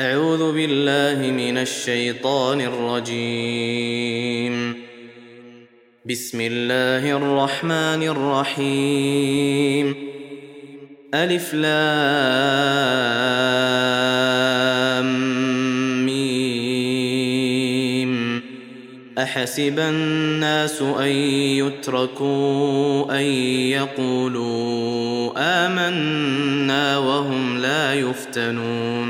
أعوذ بالله من الشيطان الرجيم. بسم الله الرحمن الرحيم. ألف لام ميم. أحسب الناس أن يتركوا أن يقولوا آمنا وهم لا يفتنون.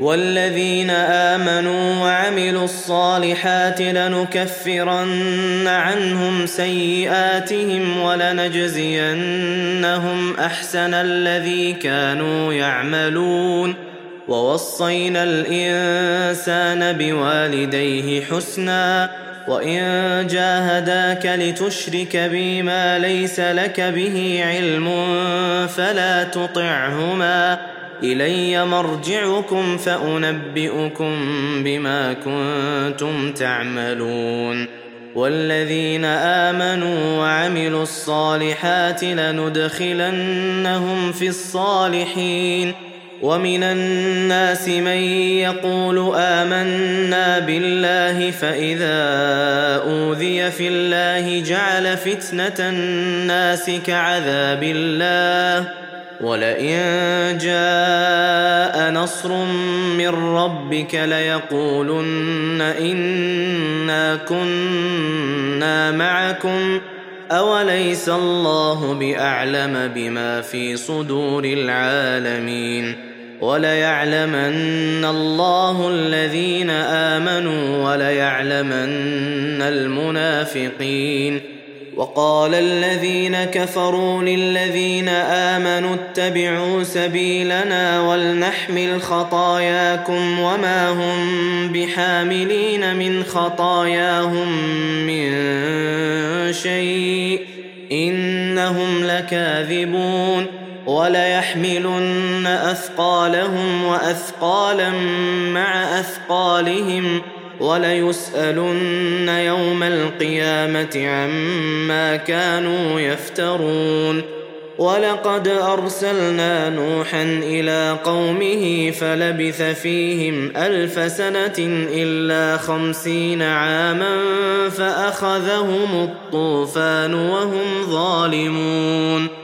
والذين آمنوا وعملوا الصالحات لنكفرن عنهم سيئاتهم ولنجزينهم أحسن الذي كانوا يعملون. ووصينا الإنسان بوالديه حسنا. وإن جاهداك لتشرك بي ما ليس لك به علم فلا تطعهما. إلي مرجعكم فأنبئكم بما كنتم تعملون. والذين آمنوا وعملوا الصالحات لندخلنهم في الصالحين. ومن الناس من يقول آمنا بالله فإذا أوذي في الله جعل فتنة الناس كعذاب الله. ولئن جاء نصر من ربك ليقولن إنا كنا معكم أوليس الله بأعلم بما في صدور العالمين وليعلمن الله الذين آمنوا وليعلمن المنافقين وقال الذين كفروا للذين آمنوا اتبعوا سبيلنا ولنحمل خطاياكم وما هم بحاملين من خطاياهم من شيء إنهم لكاذبون وليحملن أثقالهم وأثقالا مع أثقالهم وليسألن يوم القيامة عما كانوا يفترون. ولقد أرسلنا نوحا إلى قومه فلبث فيهم ألف سنة إلا خمسين عاما فأخذهم الطوفان وهم ظالمون.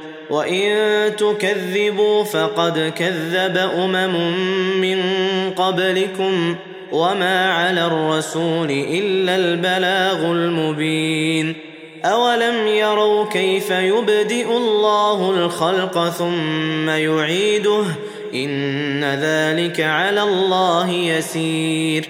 وان تكذبوا فقد كذب امم من قبلكم وما على الرسول الا البلاغ المبين اولم يروا كيف يبدئ الله الخلق ثم يعيده ان ذلك على الله يسير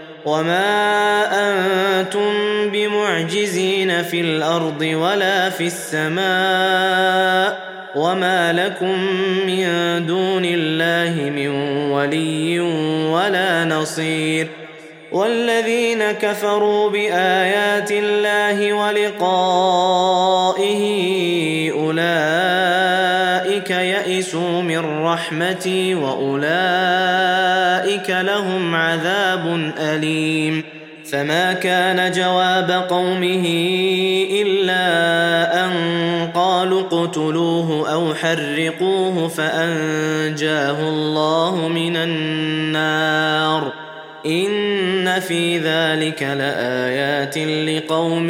وما أنتم بمعجزين في الأرض ولا في السماء وما لكم من دون الله من ولي ولا نصير والذين كفروا بايات الله ولقائه اولئك يئسوا من رحمتي وأولئك لهم عذاب أليم. فما كان جواب قومه إلا أن قالوا اقتلوه أو حرقوه فأنجاه الله من النار. إن في ذلك لآيات لقوم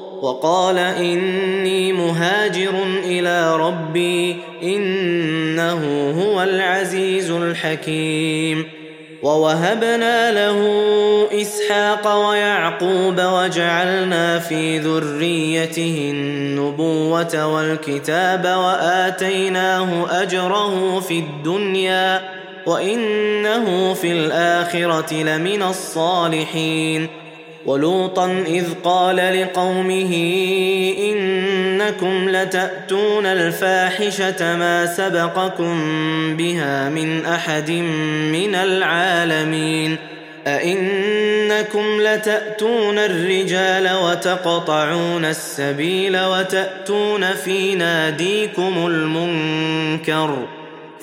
وقال إني مهاجر إلى ربي إنه هو العزيز الحكيم. ووهبنا له إسحاق ويعقوب وجعلنا في ذريته النبوة والكتاب وآتيناه أجره في الدنيا وإنه في الآخرة لمن الصالحين. ولوطا إذ قال لقومه إنكم لتأتون الفاحشة ما سبقكم بها من أحد من العالمين أئنكم لتأتون الرجال وتقطعون السبيل وتأتون في ناديكم المنكر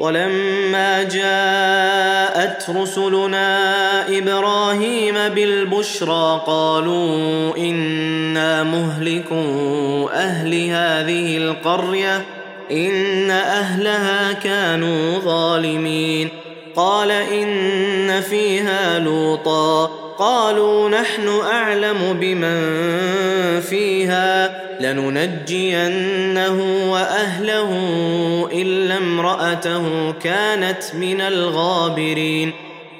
ولما جاءت رسلنا إبراهيم بالبشرى قالوا إنا مهلكوا أهل هذه القرية إن أهلها كانوا ظالمين. قال إن فيها لوطا. قالوا نحن أعلم بمن فيها لننجينه وأهله إلا امرأته كانت من الغابرين.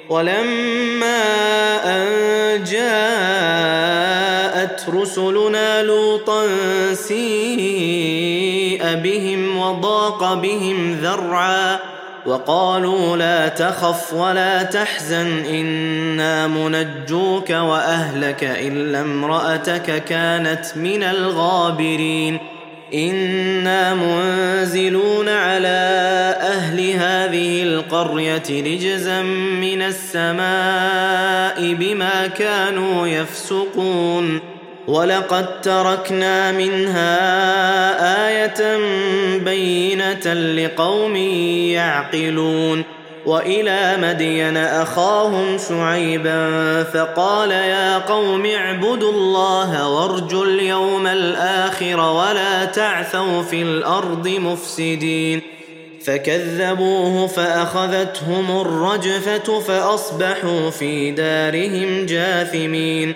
ولما أن جاءت رسلنا لوطا سيء بهم وضاق بهم ذرعا وقالوا لا تخف ولا تحزن إنا منجوك وأهلك إلا امرأتك كانت من الغابرين. إنا منزلون على أهل هذه القرية رجزا من السماء بما كانوا يفسقون. ولقد تركنا منها آية بينة لقوم يعقلون. وإلى مدين أخاهم شعيبا فقال يا قوم اعبدوا الله وارجوا اليوم الآخر ولا تعثوا في الأرض مفسدين. فكذبوه فأخذتهم الرجفة فأصبحوا في دارهم جاثمين.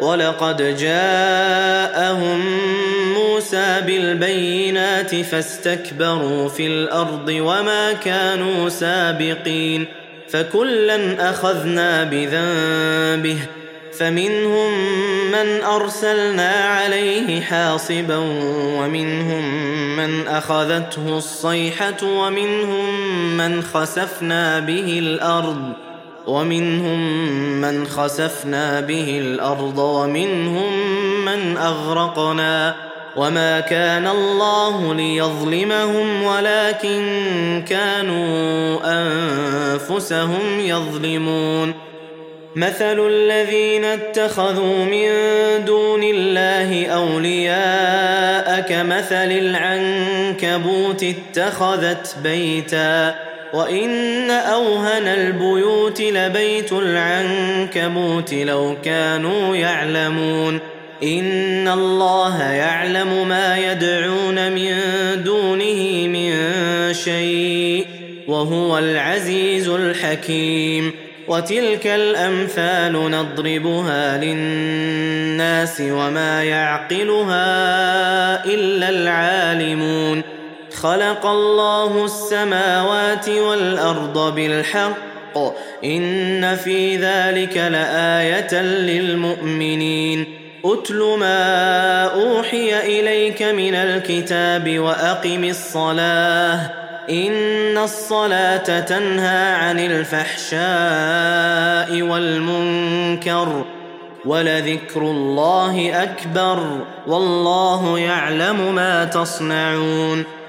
ولقد جاءهم موسى بالبينات فاستكبروا في الأرض وما كانوا سابقين فكلا اخذنا بذنبه فمنهم من ارسلنا عليه حاصبا ومنهم من اخذته الصيحه ومنهم من خسفنا به الأرض ومنهم من خسفنا به الأرض ومنهم من أغرقنا وما كان الله ليظلمهم ولكن كانوا أنفسهم يظلمون. مثل الذين اتخذوا من دون الله أولياء كمثل العنكبوت اتخذت بيتا وان اوهن البيوت لبيت العنكبوت لو كانوا يعلمون ان الله يعلم ما يدعون من دونه من شيء وهو العزيز الحكيم وتلك الامثال نضربها للناس وما يعقلها الا العالمون خلق الله السماوات والأرض بالحق. إن في ذلك لآية للمؤمنين. اتل ما أوحي إليك من الكتاب وأقم الصلاة. إن الصلاة تنهى عن الفحشاء والمنكر ولذكر الله أكبر. والله يعلم ما تصنعون.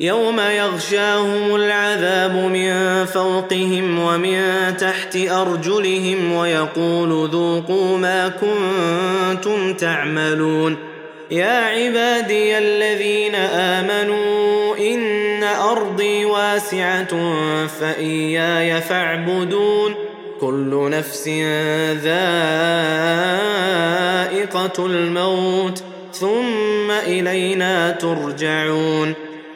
يوم يغشاهم العذاب من فوقهم ومن تحت أرجلهم ويقول ذوقوا ما كنتم تعملون. يا عبادي الذين آمنوا إن أرضي واسعة فإياي فاعبدون. كل نفس ذائقة الموت ثم إلينا ترجعون.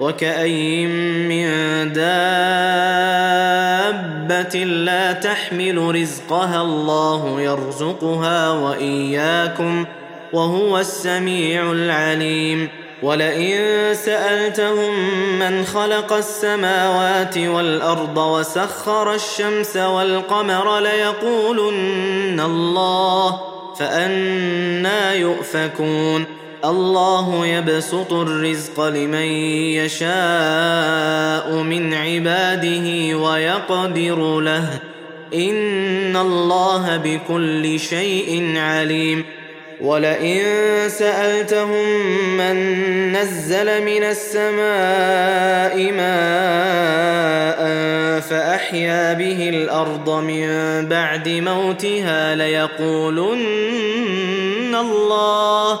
وكاين من دابة لا تحمل رزقها الله يرزقها وإياكم وهو السميع العليم. ولئن سألتهم من خلق السماوات والأرض وسخر الشمس والقمر ليقولن الله فأنا يؤفكون. الله يبسط الرزق لمن يشاء من عباده ويقدر له. إن الله بكل شيء عليم. ولئن سألتهم من نزل من السماء ماء فأحيا به الأرض من بعد موتها ليقولن الله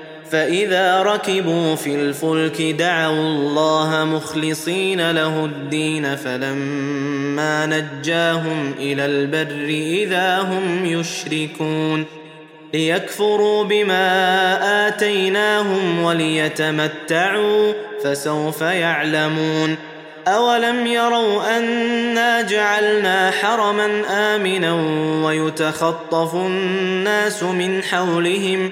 فإذا ركبوا في الفلك دعوا الله مخلصين له الدين فلما نجاهم إلى البر إذا هم يشركون ليكفروا بما آتيناهم وليتمتعوا فسوف يعلمون أولم يروا أنا جعلنا حرما آمنا ويتخطف الناس من حولهم